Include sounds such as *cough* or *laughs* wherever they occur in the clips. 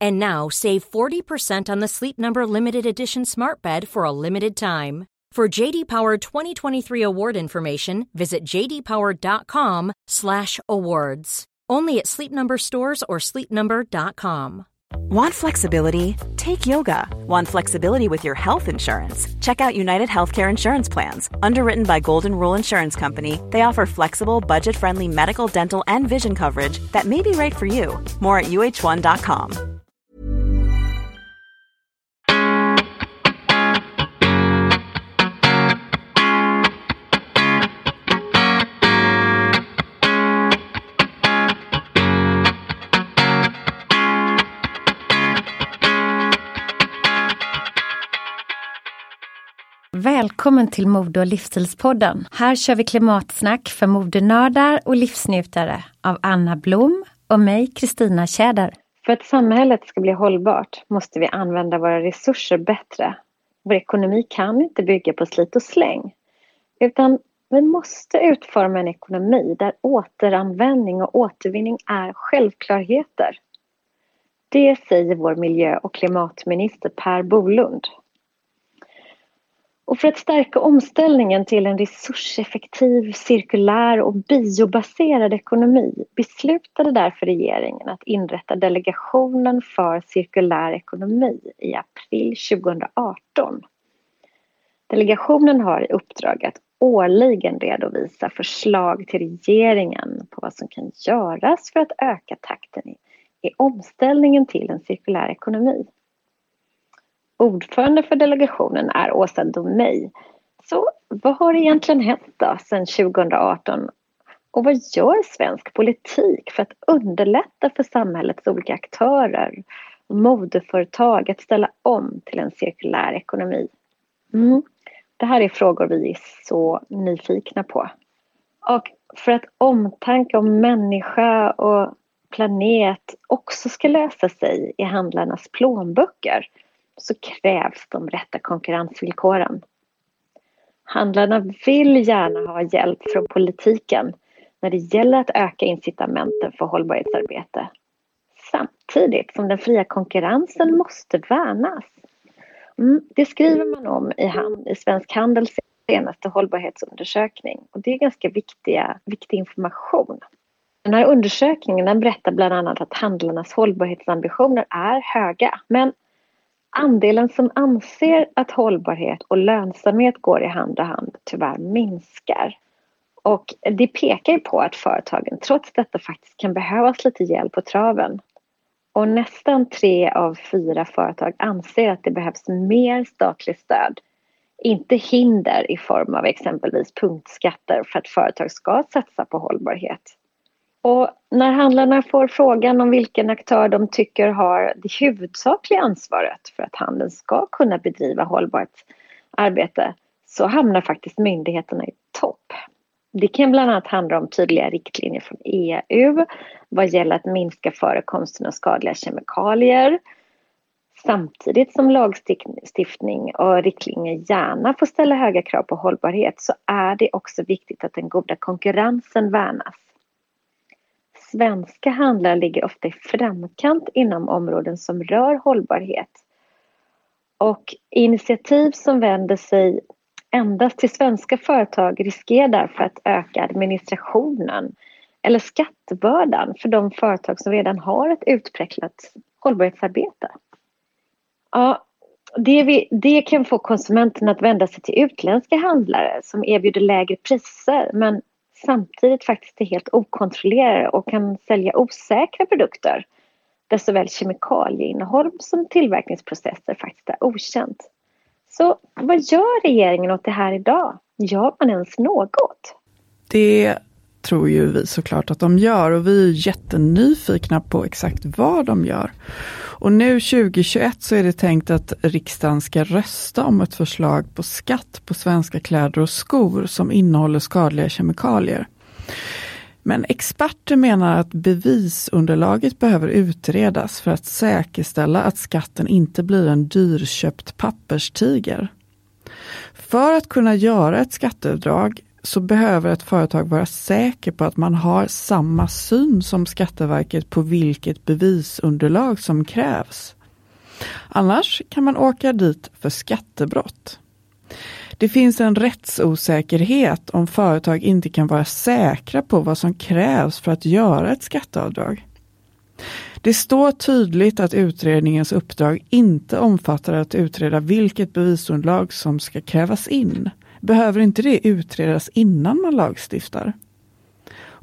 And now save 40% on the Sleep Number limited edition Smart Bed for a limited time. For JD Power 2023 award information, visit jdpower.com/awards. Only at Sleep Number stores or sleepnumber.com. Want flexibility? Take yoga. Want flexibility with your health insurance? Check out United Healthcare Insurance Plans. Underwritten by Golden Rule Insurance Company, they offer flexible, budget friendly medical, dental, and vision coverage that may be right for you. More at uh1.com. Välkommen till Mode och livsstilspodden. Här kör vi klimatsnack för modenördar och livsnjutare av Anna Blom och mig, Kristina Tjäder. För att samhället ska bli hållbart måste vi använda våra resurser bättre. Vår ekonomi kan inte bygga på slit och släng. Utan vi måste utforma en ekonomi där återanvändning och återvinning är självklarheter. Det säger vår miljö och klimatminister Per Bolund. Och för att stärka omställningen till en resurseffektiv, cirkulär och biobaserad ekonomi beslutade därför regeringen att inrätta Delegationen för cirkulär ekonomi i april 2018. Delegationen har i uppdrag att årligen redovisa förslag till regeringen på vad som kan göras för att öka takten i, i omställningen till en cirkulär ekonomi. Ordförande för delegationen är Åsa Domeij. Så vad har egentligen hänt då sedan 2018? Och vad gör svensk politik för att underlätta för samhällets olika aktörer och modeföretag att ställa om till en cirkulär ekonomi? Mm. Det här är frågor vi är så nyfikna på. Och för att omtanke om människa och planet också ska lösa sig i handlarnas plånböcker så krävs de rätta konkurrensvillkoren. Handlarna vill gärna ha hjälp från politiken när det gäller att öka incitamenten för hållbarhetsarbete. Samtidigt som den fria konkurrensen måste värnas. Mm, det skriver man om i, hand, i Svensk Handels senaste hållbarhetsundersökning och det är ganska viktiga, viktig information. Den här undersökningen den berättar bland annat att handlarnas hållbarhetsambitioner är höga men andelen som anser att hållbarhet och lönsamhet går i hand i hand tyvärr minskar. Och det pekar ju på att företagen trots detta faktiskt kan behövas lite hjälp på traven. Och nästan tre av fyra företag anser att det behövs mer statligt stöd. Inte hinder i form av exempelvis punktskatter för att företag ska satsa på hållbarhet. Och när handlarna får frågan om vilken aktör de tycker har det huvudsakliga ansvaret för att handeln ska kunna bedriva hållbart arbete så hamnar faktiskt myndigheterna i topp. Det kan bland annat handla om tydliga riktlinjer från EU vad gäller att minska förekomsten av skadliga kemikalier samtidigt som lagstiftning och riktlinjer gärna får ställa höga krav på hållbarhet så är det också viktigt att den goda konkurrensen värnas svenska handlare ligger ofta i framkant inom områden som rör hållbarhet. Och initiativ som vänder sig endast till svenska företag riskerar därför att öka administrationen eller skattebördan för de företag som redan har ett utpräglat hållbarhetsarbete. Ja, det, vi, det kan få konsumenterna att vända sig till utländska handlare som erbjuder lägre priser men samtidigt faktiskt är helt okontrollerade och kan sälja osäkra produkter där såväl kemikalieinnehåll som tillverkningsprocesser faktiskt är okänt. Så vad gör regeringen åt det här idag? Gör man ens något? Det tror ju vi såklart att de gör och vi är jättenyfikna på exakt vad de gör. Och nu 2021 så är det tänkt att riksdagen ska rösta om ett förslag på skatt på svenska kläder och skor som innehåller skadliga kemikalier. Men experter menar att bevisunderlaget behöver utredas för att säkerställa att skatten inte blir en dyrköpt papperstiger. För att kunna göra ett skatteavdrag så behöver ett företag vara säker på att man har samma syn som Skatteverket på vilket bevisunderlag som krävs. Annars kan man åka dit för skattebrott. Det finns en rättsosäkerhet om företag inte kan vara säkra på vad som krävs för att göra ett skatteavdrag. Det står tydligt att utredningens uppdrag inte omfattar att utreda vilket bevisunderlag som ska krävas in. Behöver inte det utredas innan man lagstiftar?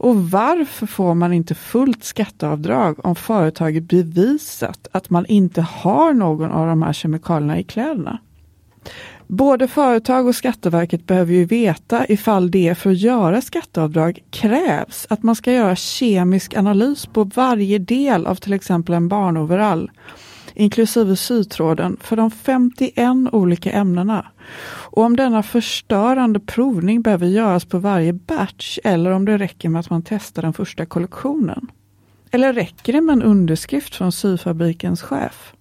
Och varför får man inte fullt skatteavdrag om företaget bevisat att man inte har någon av de här kemikalierna i kläderna? Både företag och Skatteverket behöver ju veta ifall det för att göra skatteavdrag krävs att man ska göra kemisk analys på varje del av till exempel en barnoverall, inklusive sytråden, för de 51 olika ämnena. Och om denna förstörande provning behöver göras på varje batch eller om det räcker med att man testar den första kollektionen. Eller räcker det med en underskrift från syfabrikens chef?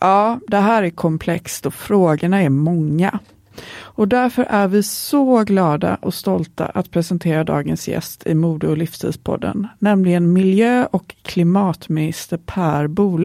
Ja, det här är komplext och frågorna är många. Och därför är vi så glada och stolta att presentera dagens gäst i Mode och livsstilspodden, nämligen miljö och klimatminister Per Bolund.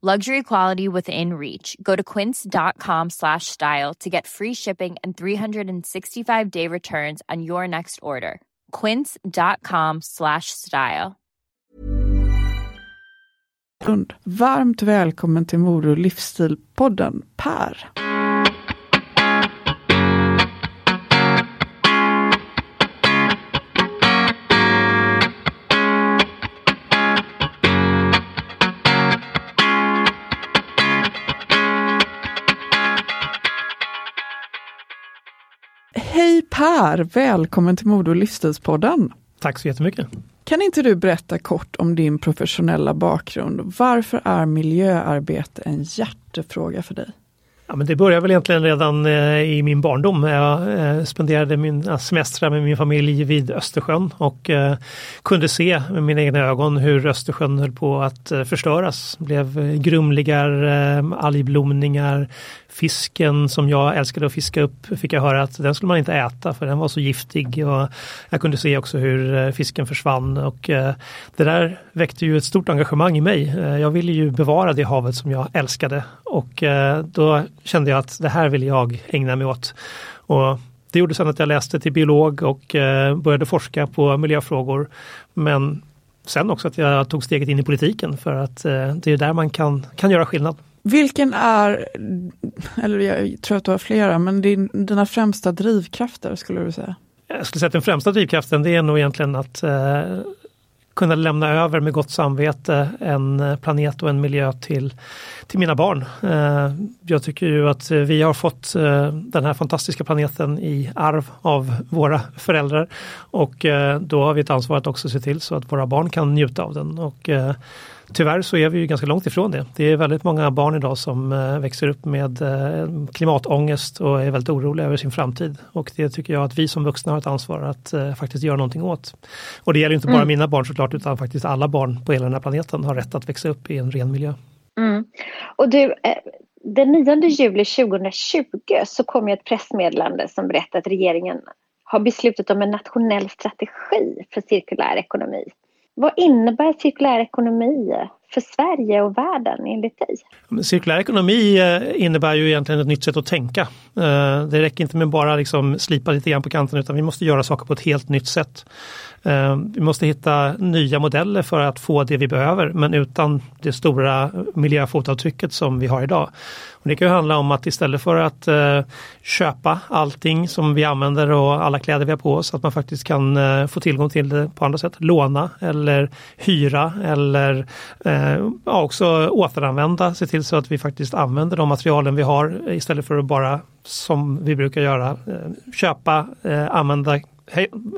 Luxury quality within reach. Go to quince.com slash style to get free shipping and 365 day returns on your next order. Quince.com slash style. Varmt välkommen till och livsstilpodden Per. Per! Välkommen till Mode och livsstilspodden. Tack så jättemycket. Kan inte du berätta kort om din professionella bakgrund? Varför är miljöarbete en hjärtefråga för dig? Ja, men det började väl egentligen redan eh, i min barndom. Jag eh, spenderade mina semestrar med min familj vid Östersjön och eh, kunde se med mina egna ögon hur Östersjön höll på att förstöras. Det blev grumligar, algblomningar, fisken som jag älskade att fiska upp fick jag höra att den skulle man inte äta för den var så giftig. Och jag kunde se också hur eh, fisken försvann och eh, det där väckte ju ett stort engagemang i mig. Eh, jag ville ju bevara det havet som jag älskade och då kände jag att det här vill jag ägna mig åt. Och det gjorde sen att jag läste till biolog och började forska på miljöfrågor. Men sen också att jag tog steget in i politiken för att det är där man kan, kan göra skillnad. Vilken är, eller jag tror att du har flera, men din, dina främsta drivkrafter skulle du säga? Jag skulle säga att den främsta drivkraften det är nog egentligen att eh, kunna lämna över med gott samvete en eh, planet och en miljö till, till mina barn. Eh, jag tycker ju att vi har fått eh, den här fantastiska planeten i arv av våra föräldrar och eh, då har vi ett ansvar att också se till så att våra barn kan njuta av den. Och eh, Tyvärr så är vi ju ganska långt ifrån det. Det är väldigt många barn idag som eh, växer upp med eh, klimatångest och är väldigt oroliga över sin framtid. Och det tycker jag att vi som vuxna har ett ansvar att eh, faktiskt göra någonting åt. Och det gäller inte bara mm. mina barn såklart utan faktiskt alla barn på hela den här planeten har rätt att växa upp i en ren miljö. Mm. Och du, den 9 juli 2020 så kom ett pressmeddelande som berättade att regeringen har beslutat om en nationell strategi för cirkulär ekonomi. Vad innebär cirkulär ekonomi för Sverige och världen enligt dig? Cirkulär ekonomi eh, innebär ju egentligen ett nytt sätt att tänka. Eh, det räcker inte med bara liksom slipa lite grann på kanten utan vi måste göra saker på ett helt nytt sätt. Eh, vi måste hitta nya modeller för att få det vi behöver men utan det stora miljöfotavtrycket som vi har idag. Och det kan handla om att istället för att köpa allting som vi använder och alla kläder vi har på oss, att man faktiskt kan få tillgång till det på andra sätt. Låna eller hyra eller Eh, ja, också återanvända, se till så att vi faktiskt använder de materialen vi har istället för att bara som vi brukar göra, eh, köpa, eh, använda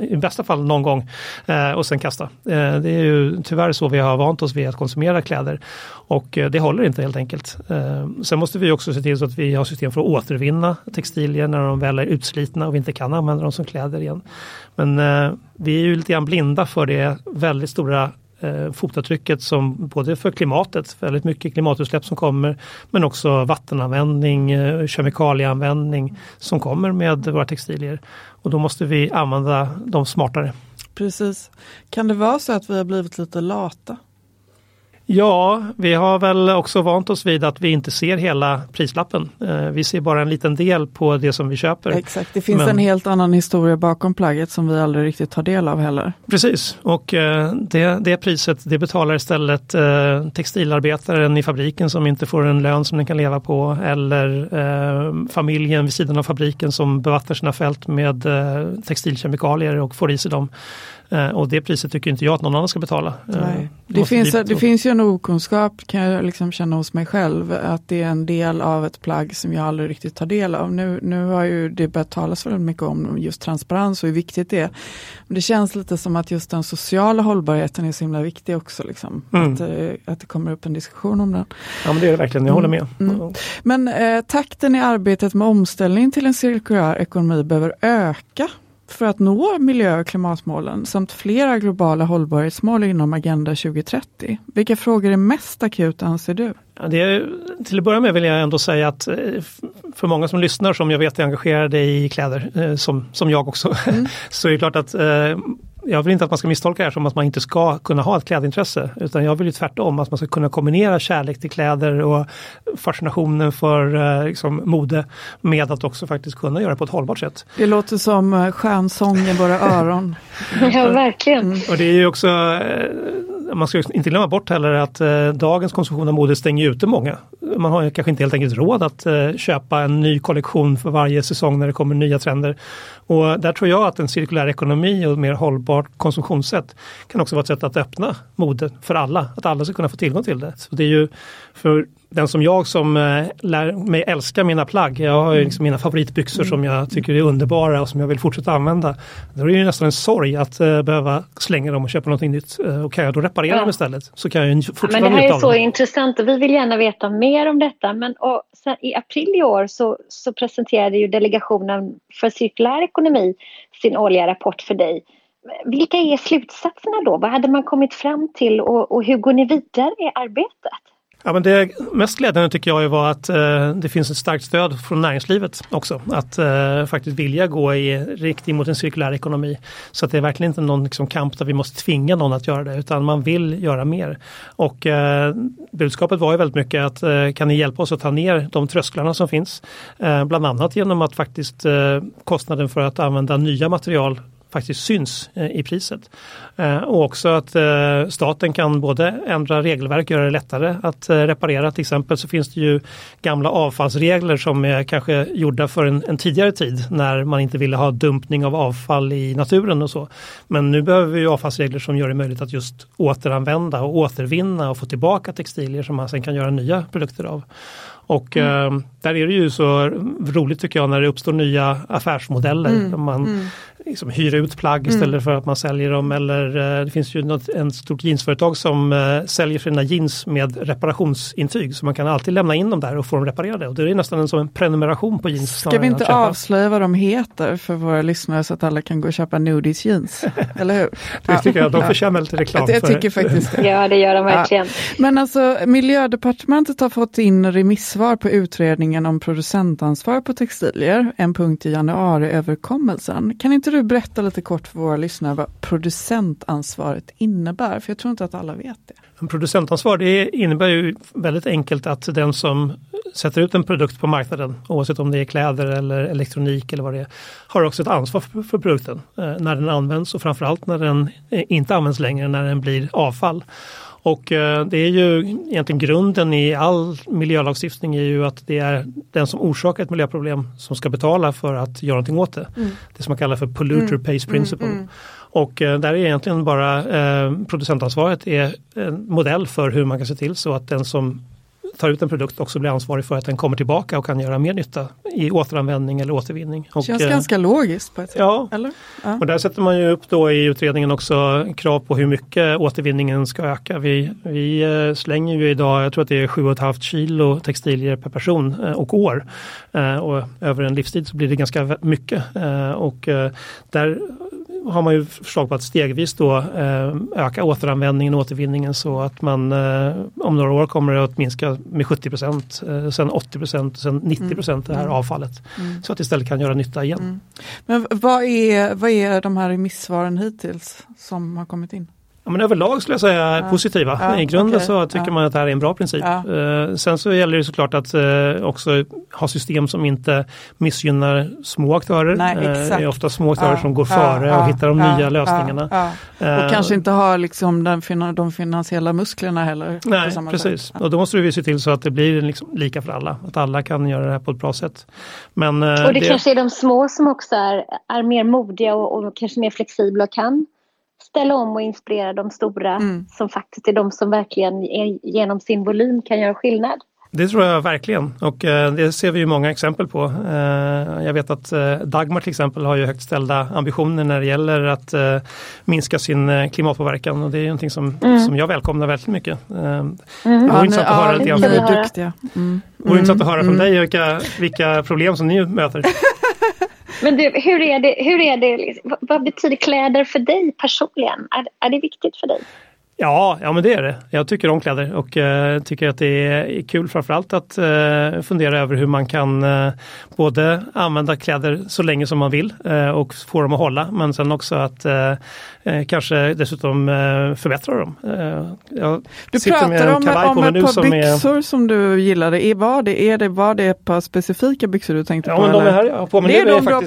i bästa fall någon gång eh, och sen kasta. Eh, det är ju tyvärr så vi har vant oss vid att konsumera kläder och eh, det håller inte helt enkelt. Eh, sen måste vi också se till så att vi har system för att återvinna textilier när de väl är utslitna och vi inte kan använda dem som kläder igen. Men eh, vi är ju lite grann blinda för det väldigt stora eh, fotavtrycket som både för klimatet, väldigt mycket klimatutsläpp som kommer, men också vattenanvändning, eh, kemikalieanvändning som kommer med våra textilier. Och då måste vi använda dem smartare. Precis. Kan det vara så att vi har blivit lite lata? Ja, vi har väl också vant oss vid att vi inte ser hela prislappen. Eh, vi ser bara en liten del på det som vi köper. Exakt, det finns Men... en helt annan historia bakom plagget som vi aldrig riktigt tar del av heller. Precis, och eh, det, det priset det betalar istället eh, textilarbetaren i fabriken som inte får en lön som den kan leva på eller familjen vid sidan av fabriken som bevattnar sina fält med textilkemikalier och får i sig dem. Eh, och det priset tycker inte jag att någon annan ska betala. Eh. Det, finns, det finns ju en okunskap kan jag liksom känna hos mig själv att det är en del av ett plagg som jag aldrig riktigt tar del av. Nu, nu har ju det börjat talas väldigt mycket om just transparens och hur viktigt det är. Men det känns lite som att just den sociala hållbarheten är så himla viktig också. Liksom. Mm. Att, eh, att det kommer upp en diskussion om den. Ja men det är det verkligen, jag håller med. Mm. Mm. Men eh, takten i arbetet med omställning till en cirkulär ekonomi behöver öka för att nå miljö och klimatmålen samt flera globala hållbarhetsmål inom Agenda 2030. Vilka frågor är mest akuta anser du? Ja, det är, till att börja med vill jag ändå säga att eh, för många som lyssnar som jag vet är engagerade i kläder, eh, som, som jag också, mm. *laughs* så är det klart att eh, jag vill inte att man ska misstolka det här som att man inte ska kunna ha ett klädintresse. Utan jag vill ju tvärtom att man ska kunna kombinera kärlek till kläder och fascinationen för eh, liksom, mode med att också faktiskt kunna göra det på ett hållbart sätt. Det låter som skönsång i våra öron. *laughs* ja, verkligen. Mm. Och det är ju också man ska inte glömma bort heller att eh, dagens konsumtion av mode stänger ute många. Man har kanske inte helt enkelt råd att eh, köpa en ny kollektion för varje säsong när det kommer nya trender. Och där tror jag att en cirkulär ekonomi och mer hållbart konsumtionssätt kan också vara ett sätt att öppna mode för alla. Att alla ska kunna få tillgång till det. Så det är ju för den som jag som eh, lär mig älska mina plagg, jag har ju liksom mina favoritbyxor som jag tycker är underbara och som jag vill fortsätta använda. Då är det ju nästan en sorg att uh, behöva slänga dem och köpa någonting nytt. Uh, och kan jag då reparera ja. dem istället så kan jag ju fortsätta ja, Men det här är så intressant och vi vill gärna veta mer om detta. Men och sen, i april i år så, så presenterade ju Delegationen för cirkulär ekonomi sin årliga rapport för dig. Vilka är slutsatserna då? Vad hade man kommit fram till och, och hur går ni vidare i arbetet? Ja, men det mest glädjande tycker jag var att eh, det finns ett starkt stöd från näringslivet också. Att eh, faktiskt vilja gå i riktning mot en cirkulär ekonomi. Så att det är verkligen inte någon liksom, kamp där vi måste tvinga någon att göra det utan man vill göra mer. Och eh, budskapet var ju väldigt mycket att eh, kan ni hjälpa oss att ta ner de trösklarna som finns. Eh, bland annat genom att faktiskt eh, kostnaden för att använda nya material faktiskt syns eh, i priset. Eh, och också att eh, staten kan både ändra regelverk, göra det lättare att reparera. Till exempel så finns det ju gamla avfallsregler som är kanske gjorda för en, en tidigare tid när man inte ville ha dumpning av avfall i naturen och så. Men nu behöver vi avfallsregler som gör det möjligt att just återanvända och återvinna och få tillbaka textilier som man sen kan göra nya produkter av. Och mm. eh, där är det ju så roligt tycker jag när det uppstår nya affärsmodeller. Mm. Man mm. Liksom hyr ut plagg istället mm. för att man säljer dem. Eller eh, det finns ju något, en stort jeansföretag som eh, säljer sina jeans med reparationsintyg. Så man kan alltid lämna in dem där och få dem reparerade. Och det är nästan en, som en prenumeration på jeans. Ska vi inte avslöja vad de heter för våra lyssnare så att alla kan gå och köpa Nudis jeans? *laughs* Eller hur? det tycker jag, de förtjänar lite reklam. Jag, jag tycker faktiskt det. Ja det gör de verkligen. Ja. Men alltså Miljödepartementet har fått in remissvar svar på utredningen om producentansvar på textilier, en punkt i januariöverkommelsen. Kan inte du berätta lite kort för våra lyssnare vad producentansvaret innebär? För jag tror inte att alla vet det. producentansvar det innebär ju väldigt enkelt att den som sätter ut en produkt på marknaden, oavsett om det är kläder eller elektronik eller vad det är, har också ett ansvar för, för produkten eh, när den används och framförallt när den inte används längre, när den blir avfall. Och eh, det är ju egentligen grunden i all miljölagstiftning är ju att det är den som orsakar ett miljöproblem som ska betala för att göra någonting åt det. Mm. Det som man kallar för polluter mm. pays principle. Mm, mm. Och eh, där är egentligen bara eh, producentansvaret är en modell för hur man kan se till så att den som tar ut en produkt också blir ansvarig för att den kommer tillbaka och kan göra mer nytta i återanvändning eller återvinning. Det känns och, ganska logiskt på ett sätt. Ja, eller? ja, och där sätter man ju upp då i utredningen också krav på hur mycket återvinningen ska öka. Vi, vi eh, slänger ju idag, jag tror att det är 7,5 kilo textilier per person eh, och år. Eh, och över en livstid så blir det ganska mycket. Och där har man ju förslag på att stegvis då eh, öka återanvändningen och återvinningen så att man eh, om några år kommer det att minska med 70 procent, eh, sen 80 procent, sen 90 procent det här mm. avfallet. Mm. Så att det istället kan göra nytta igen. Mm. Men vad är, vad är de här remissvaren hittills som har kommit in? Ja, men överlag skulle jag säga ja. positiva. Ja, I grunden okay. så tycker ja. man att det här är en bra princip. Uh, sen så gäller det såklart att uh, också ha system som inte missgynnar små aktörer. Nej, uh, det är ofta små aktörer som går före och hittar de nya lösningarna. och kanske inte har liksom den, de finansiella musklerna heller. Nej, precis. Och då måste vi se till så att det blir liksom lika för alla. Att alla kan göra det här på ett bra sätt. Men, och det, det kanske är de små som också är, är mer modiga och, och kanske mer flexibla och kan ställa om och inspirera de stora mm. som faktiskt är de som verkligen genom sin volym kan göra skillnad. Det tror jag verkligen och eh, det ser vi ju många exempel på. Eh, jag vet att eh, Dagmar till exempel har ju högt ställda ambitioner när det gäller att minska sin klimatpåverkan och det är någonting som, mm. som jag välkomnar väldigt mycket. Mm. Det vore ja, intressant att höra lite grann. Ni är duktiga. Mm. vore intressant att höra från mm. dig vilka, vilka problem som ni möter. *laughs* Men du, hur är det, hur är det liksom? vad betyder kläder för dig personligen? Är, är det viktigt för dig? Ja, ja men det är det. Jag tycker om kläder och uh, tycker att det är kul framförallt att uh, fundera över hur man kan uh, både använda kläder så länge som man vill och få dem att hålla men sen också att kanske dessutom förbättra dem. Du pratar om, om ett par som byxor är... som du gillade. Är, var, det, är det, var det ett par specifika byxor du tänkte ja, på? Men de är här jag har på mig. Det är de du har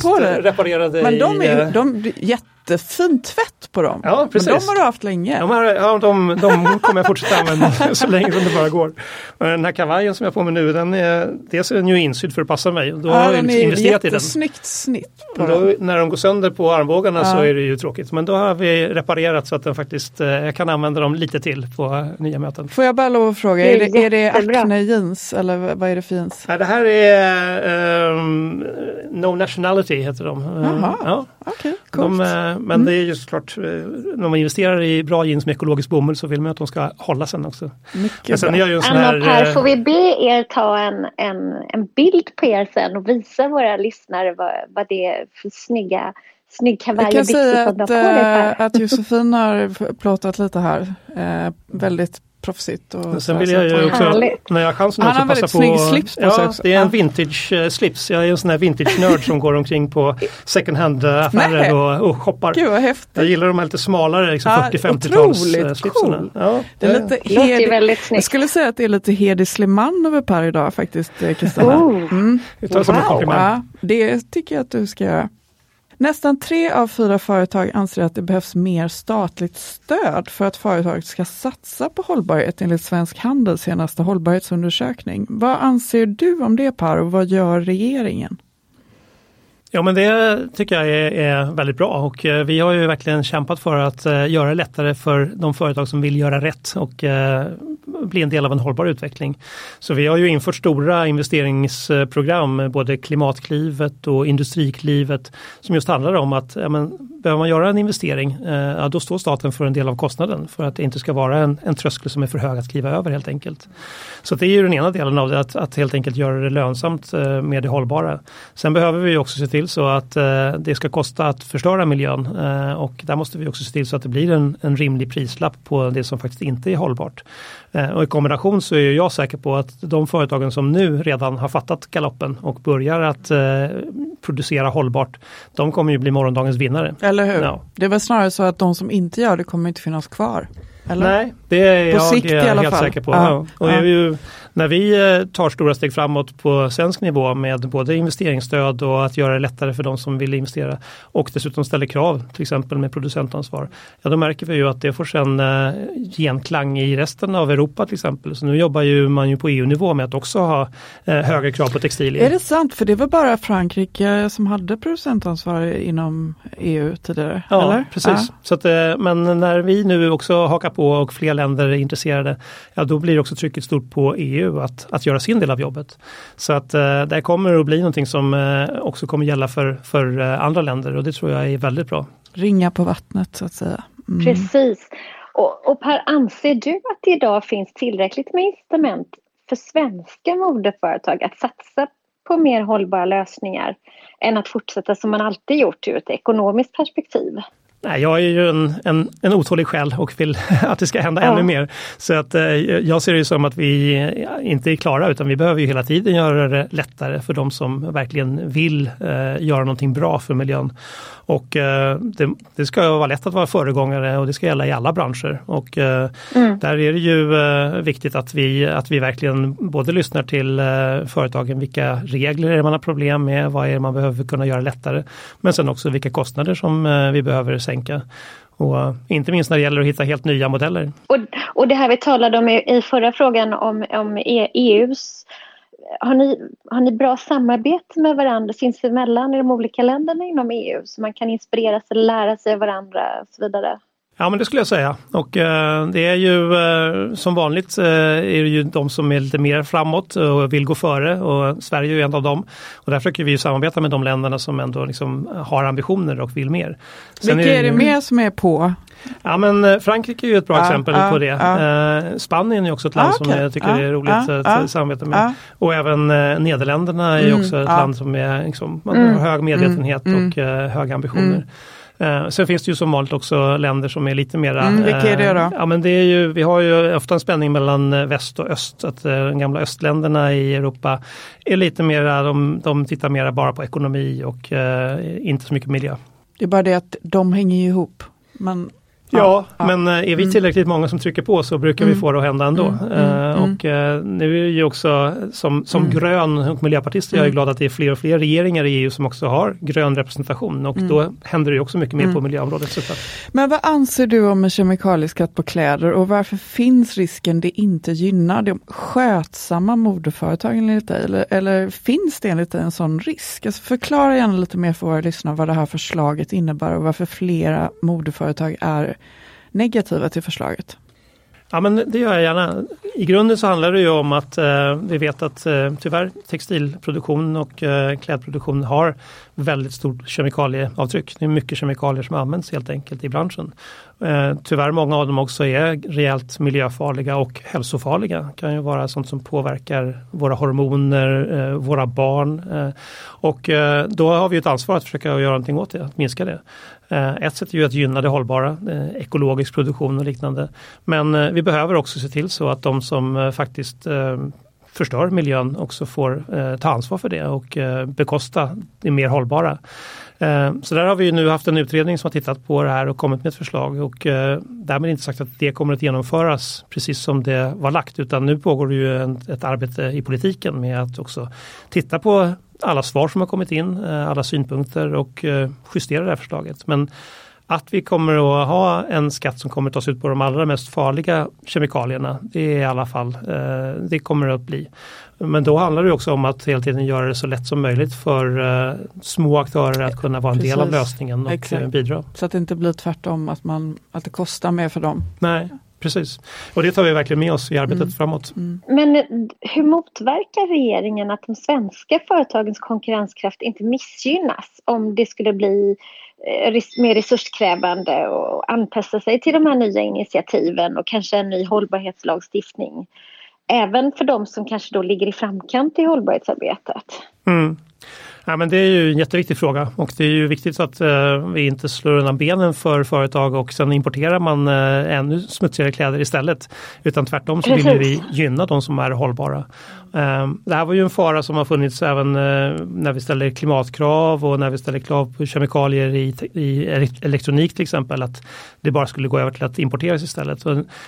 på dig? Men de är, de, jätte jättefin tvätt på dem. Ja, precis. Men de har du haft länge. De, här, ja, de, de kommer jag fortsätta använda *laughs* så länge som det bara går. Och den här kavajen som jag har på mig nu, den är, dels är den ju insydd för att passa mig. Då ja, har jag den är investerat i den. jättesnyggt snitt. Då, när de går sönder på armbågarna Ja. så är det ju tråkigt. Men då har vi reparerat så att den faktiskt, eh, jag kan använda dem lite till på nya möten. Får jag bara lov att fråga, är det, är det. Acne jeans eller vad är det för jeans? Nej, det här är ehm, No Nationality heter de. Jaha. Ja, Okej, de, eh, men det är ju såklart, eh, när man investerar i bra jeans med ekologisk bomull så vill man att de ska hålla sen också. Mycket sen bra. Anna här... och Per, eh, får vi be er ta en, en, en bild på er sen och visa våra lyssnare vad, vad det är för snygga, snygg kavaj Jag och kan byxor säga som du har att, att Josefin har plåtat lite här. Eh, väldigt proffsigt. Och Sen vill jag ju också, Härligt. när jag har chansen Han har passa väldigt på... snygg slips på sig ja, också. det är en Ja. vintage eh, slips. Jag är en sån här vintage-nörd som går omkring på second hand-affärer och, och shoppar. Gud vad häftigt. Jag gillar de här lite smalare liksom Ja, 40-50-tals otroligt eh, slipsarna. cool. Ja, Det är lite Det låter väldigt Jag skulle säga att det är lite Hedi Sliman över Per idag faktiskt, eh, Kristina. Oh. Mm. Det Wow. Ja, det tycker jag att du ska göra. Nästan tre av fyra företag anser att det behövs mer statligt stöd för att företag ska satsa på hållbarhet enligt Svensk Handels senaste hållbarhetsundersökning. Vad anser du om det Per och vad gör regeringen? Ja men det tycker jag är, är väldigt bra och eh, vi har ju verkligen kämpat för att eh, göra det lättare för de företag som vill göra rätt och eh, bli en del av en hållbar utveckling. Så vi har ju infört stora investeringsprogram, både Klimatklivet och Industriklivet som just handlar om att ja, men, behöver man göra en investering, ja, då står staten för en del av kostnaden för att det inte ska vara en, en tröskel som är för hög att kliva över helt enkelt. Så det är ju den ena delen av det, att, att helt enkelt göra det lönsamt med det hållbara. Sen behöver vi också se till så att eh, det ska kosta att förstöra miljön eh, och där måste vi också se till så att det blir en, en rimlig prislapp på det som faktiskt inte är hållbart. Eh, och i kombination så är jag säker på att de företagen som nu redan har fattat galoppen och börjar att eh, producera hållbart, de kommer ju bli morgondagens vinnare. Eller hur? Ja. Det är väl snarare så att de som inte gör det kommer inte finnas kvar. Eller? Nej, det är På jag sikt alla helt fall. säker på. Ja. Ja. Och Ja. är ju, när vi eh, tar stora steg framåt på svensk nivå med både investeringsstöd och att göra det lättare för de som vill investera och dessutom ställer krav, till exempel med producentansvar, ja då märker vi ju att det får sen eh, genklang i resten av Europa till exempel. Så nu jobbar ju man ju på EU-nivå med att också ha eh, högre krav på textilier. Är det sant? För det var bara Frankrike som hade producentansvar inom EU tidigare? Ja, eller? precis. Så att, men när vi nu också hakar på och fler länder är intresserade, ja då blir också trycket stort på EU att, att göra sin del av jobbet. Så att eh, det kommer att bli någonting som eh, också kommer gälla för, för eh, andra länder och det tror jag är väldigt bra. Ringa på vattnet så att säga. Mm. Precis. Och, och Per, anser du att det idag finns tillräckligt med incitament för svenska modeföretag att satsa på mer hållbara lösningar än att fortsätta som man alltid gjort ur ett ekonomiskt perspektiv? Nej, jag är ju en, en, en otålig själ och vill *laughs* att det ska hända Ja. ännu mer. Så att, eh, jag ser det som att vi inte är klara utan vi behöver ju hela tiden göra det lättare för de som verkligen vill eh, göra någonting bra för miljön. Och eh, det, det ska vara lätt att vara föregångare och det ska gälla i alla branscher. Och eh, där är det ju eh, viktigt att vi, att vi verkligen både lyssnar till eh, företagen, vilka regler är det man har problem med, vad är det man behöver kunna göra lättare. Men sen också vilka kostnader som eh, vi behöver sänka. Och eh, inte minst när det gäller att hitta helt nya modeller. Och, och det här vi talade om i, i förra frågan om, om e EUs har ni, har ni bra samarbete med varandra sinsemellan i de olika länderna inom EU så man kan inspireras och lära sig av varandra och så vidare? Ja men det skulle jag säga och eh, det är ju eh, som vanligt eh, är det ju de som är lite mer framåt och vill gå före och Sverige är ju en av dem. Och där försöker vi ju samarbeta med de länderna som ändå liksom har ambitioner och vill mer. Sen Vilka är det ju- mer som är på? Ja men eh, Frankrike är ju ett bra Ja, exempel ja, på det. ja. Eh, Spanien är också ett land Ja, som jag tycker är roligt att samarbeta med. Och även Nederländerna är ju Mm, också ett land som är liksom, man Mm, har hög medvetenhet mm, och eh, höga ambitioner. Mm. Eh, sen finns det ju som vanligt också länder som är lite mera... Mm, vilka är det eh, då? Ja, men det är ju, vi har ju ofta en spänning mellan eh, väst och öst. Att eh, de gamla östländerna i Europa är lite mera, de, de tittar mera bara på ekonomi och eh, inte så mycket miljö. Det är bara det att de hänger ju ihop. Men Ja, ja, men eh, är vi mm. tillräckligt många som trycker på så brukar mm. vi få det att hända ändå. Mm. Uh, och uh, nu är ju också som, som mm. grön och miljöpartist är jag glad att det är fler och fler regeringar i EU som också har grön representation och då händer det också mycket mer på miljöområdet. Såklart. Men vad anser du om en kemikalieskatt på kläder och varför finns risken det inte gynnar de skötsamma modeföretagen enligt dig? Eller, eller finns det enligt dig en sån risk? Alltså förklara gärna lite mer för våra lyssnare vad det här förslaget innebär och varför flera modeföretag är negativa till förslaget? Ja men det gör jag gärna. I grunden så handlar det ju om att eh, vi vet att eh, tyvärr textilproduktion och eh, klädproduktion har väldigt stort kemikalieavtryck. Det är mycket kemikalier som används helt enkelt i branschen. Eh, tyvärr många av dem också är rejält miljöfarliga och hälsofarliga. Det kan ju vara sånt som påverkar våra hormoner, eh, våra barn. Eh, och eh, då har vi ett ansvar att försöka göra någonting åt det, att minska det. Eh, ett sätt är ju att gynna det hållbara, eh, ekologisk produktion och liknande. Men eh, vi behöver också se till så att de som faktiskt förstör miljön också får ta ansvar för det och bekosta det mer hållbara. Så där har vi nu haft en utredning som har tittat på det här och kommit med ett förslag och därmed inte sagt att det kommer att genomföras precis som det var lagt utan nu pågår det ju ett arbete i politiken med att också titta på alla svar som har kommit in, eh, alla synpunkter och eh, justera det här förslaget. Men att vi kommer att ha en skatt som kommer att tas ut på de allra mest farliga kemikalierna, det är i alla fall, eh, det kommer det att bli. Men då handlar det också om att hela tiden göra det så lätt som möjligt för små aktörer att kunna vara en Precis. del av lösningen och Exakt. bidra. Så att det inte blir tvärtom, att, man, att det kostar mer för dem. Nej, precis. Och det tar vi verkligen med oss i arbetet mm. framåt. Mm. Men hur motverkar regeringen att de svenska företagens konkurrenskraft inte missgynnas om det skulle bli Eh, mer resurskrävande och anpassa sig till de här nya initiativen och kanske en ny hållbarhetslagstiftning. Även för de som kanske då ligger i framkant i hållbarhetsarbetet. Mm. Ja, men det är ju en jätteviktig fråga och det är ju viktigt att eh, vi inte slår undan benen för företag och sen importerar man eh, ännu smutsigare kläder istället. Utan tvärtom så vill vi gynna de som är hållbara. Eh, det här var ju en fara som har funnits även eh, när vi ställer klimatkrav och när vi ställer krav på kemikalier i, i elektronik till exempel. Att det bara skulle gå över till att importeras istället.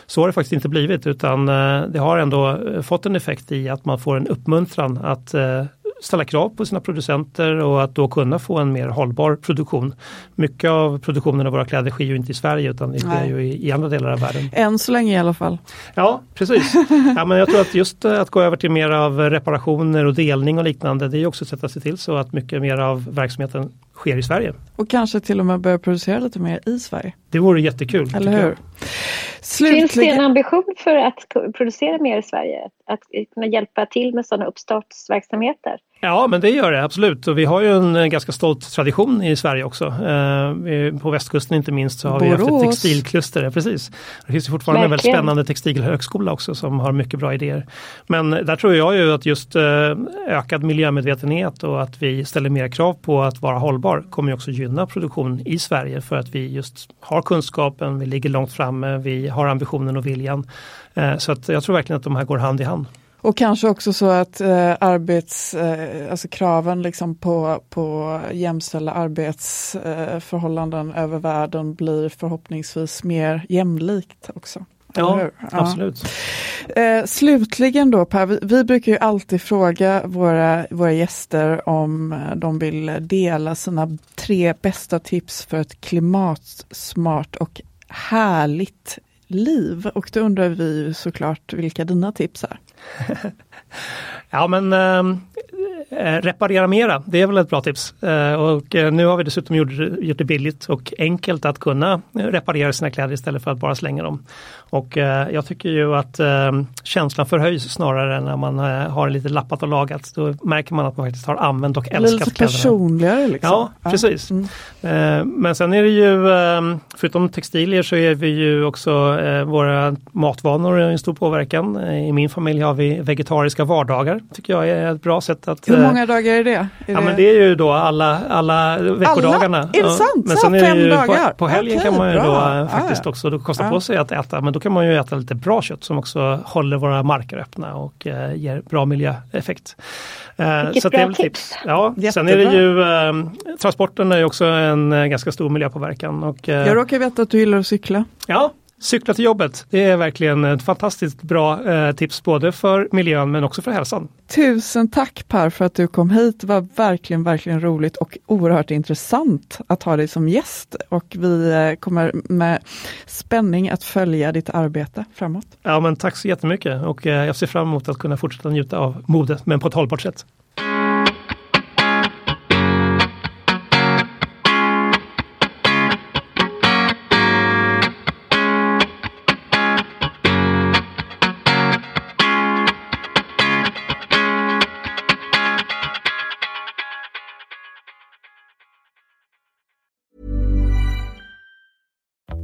Så, har det faktiskt inte blivit utan eh, det har ändå fått en effekt i att man får en uppmuntran att eh, ställa krav på sina producenter och att då kunna få en mer hållbar produktion. Mycket av produktionen av våra kläder sker ju inte i Sverige utan det sker ju i, i, andra delar av världen. Än så länge i alla fall. Ja, precis. Ja, men jag tror att just att gå över till mer av reparationer och delning och liknande, det är också ett sätt att se till så att mycket mer av verksamheten sker i Sverige. Och kanske till och med börja producera lite mer i Sverige. Det vore jättekul. Eller hur? Slutligen... Finns det en ambition för att producera mer i Sverige? Att kunna hjälpa till med sådana uppstartsverksamheter? Ja, men det gör det absolut. Och vi har ju en eh, ganska stolt tradition i Sverige också. Eh, på västkusten inte minst så har Borås. vi haft ett textilkluster. Precis. Det finns fortfarande Verkligen. en väldigt spännande textilhögskola också som har mycket bra idéer. Men där tror jag ju att just eh, ökad miljömedvetenhet och att vi ställer mer krav på att vara hållbar kommer också gynna produktion i Sverige för att vi just har kunskapen, vi ligger långt framme, vi har ambitionen och viljan. Så att jag tror verkligen att de här går hand i hand. Och kanske också så att eh, arbets, eh, alltså kraven liksom på, på jämställda arbetsförhållanden eh, över världen blir förhoppningsvis mer jämlikt också. Ja, ja, absolut. Eh, slutligen då Per, vi, vi, brukar ju alltid fråga våra, våra gäster om eh, de vill dela sina tre bästa tips för ett klimatsmart och härligt liv. Och då undrar vi såklart vilka dina tips är. *laughs* ja men ehm, eh, reparera mera, det är väl ett bra tips. Eh, och eh, nu har vi dessutom gjort, det billigt och enkelt att kunna reparera sina kläder istället för att bara slänga dem. Och eh, jag tycker ju att eh, känslan förhöjs snarare när man eh, har lite lappat och lagat. Då märker man att man faktiskt har använt och älskat lite kläderna. personligare liksom. Ja, precis. Mm. Eh, men sen är det ju, eh, förutom textilier så är vi ju också eh, våra matvanor en stor påverkan. I min familj har vi vegetariska vardagar. tycker jag är ett bra sätt att Hur många dagar är det? Är ja, det... Men det är ju då alla, alla veckodagarna. Alla? Är det sant? Men sen är det ju dagar? På, på helgen okay, kan man ju bra. då faktiskt ah, också då kosta ah. på sig att äta, men då kan man ju äta lite bra kött som också håller våra marker öppna och eh, ger bra miljöeffekt. Eh, Vilket så bra tips! tips. Ja, sen är det ju eh, transporten är ju också en eh, ganska stor miljöpåverkan. Och, eh, Jag råkar veta att du gillar att cykla. Ja, Cykla till jobbet, det är verkligen ett fantastiskt bra eh, tips både för miljön men också för hälsan. Tusen tack Per för att du kom hit. Det var verkligen, verkligen roligt och oerhört intressant att ha dig som gäst. Och vi eh, kommer med spänning att följa ditt arbete framåt. Ja men tack så jättemycket och eh, jag ser fram emot att kunna fortsätta njuta av modet men på ett hållbart sätt.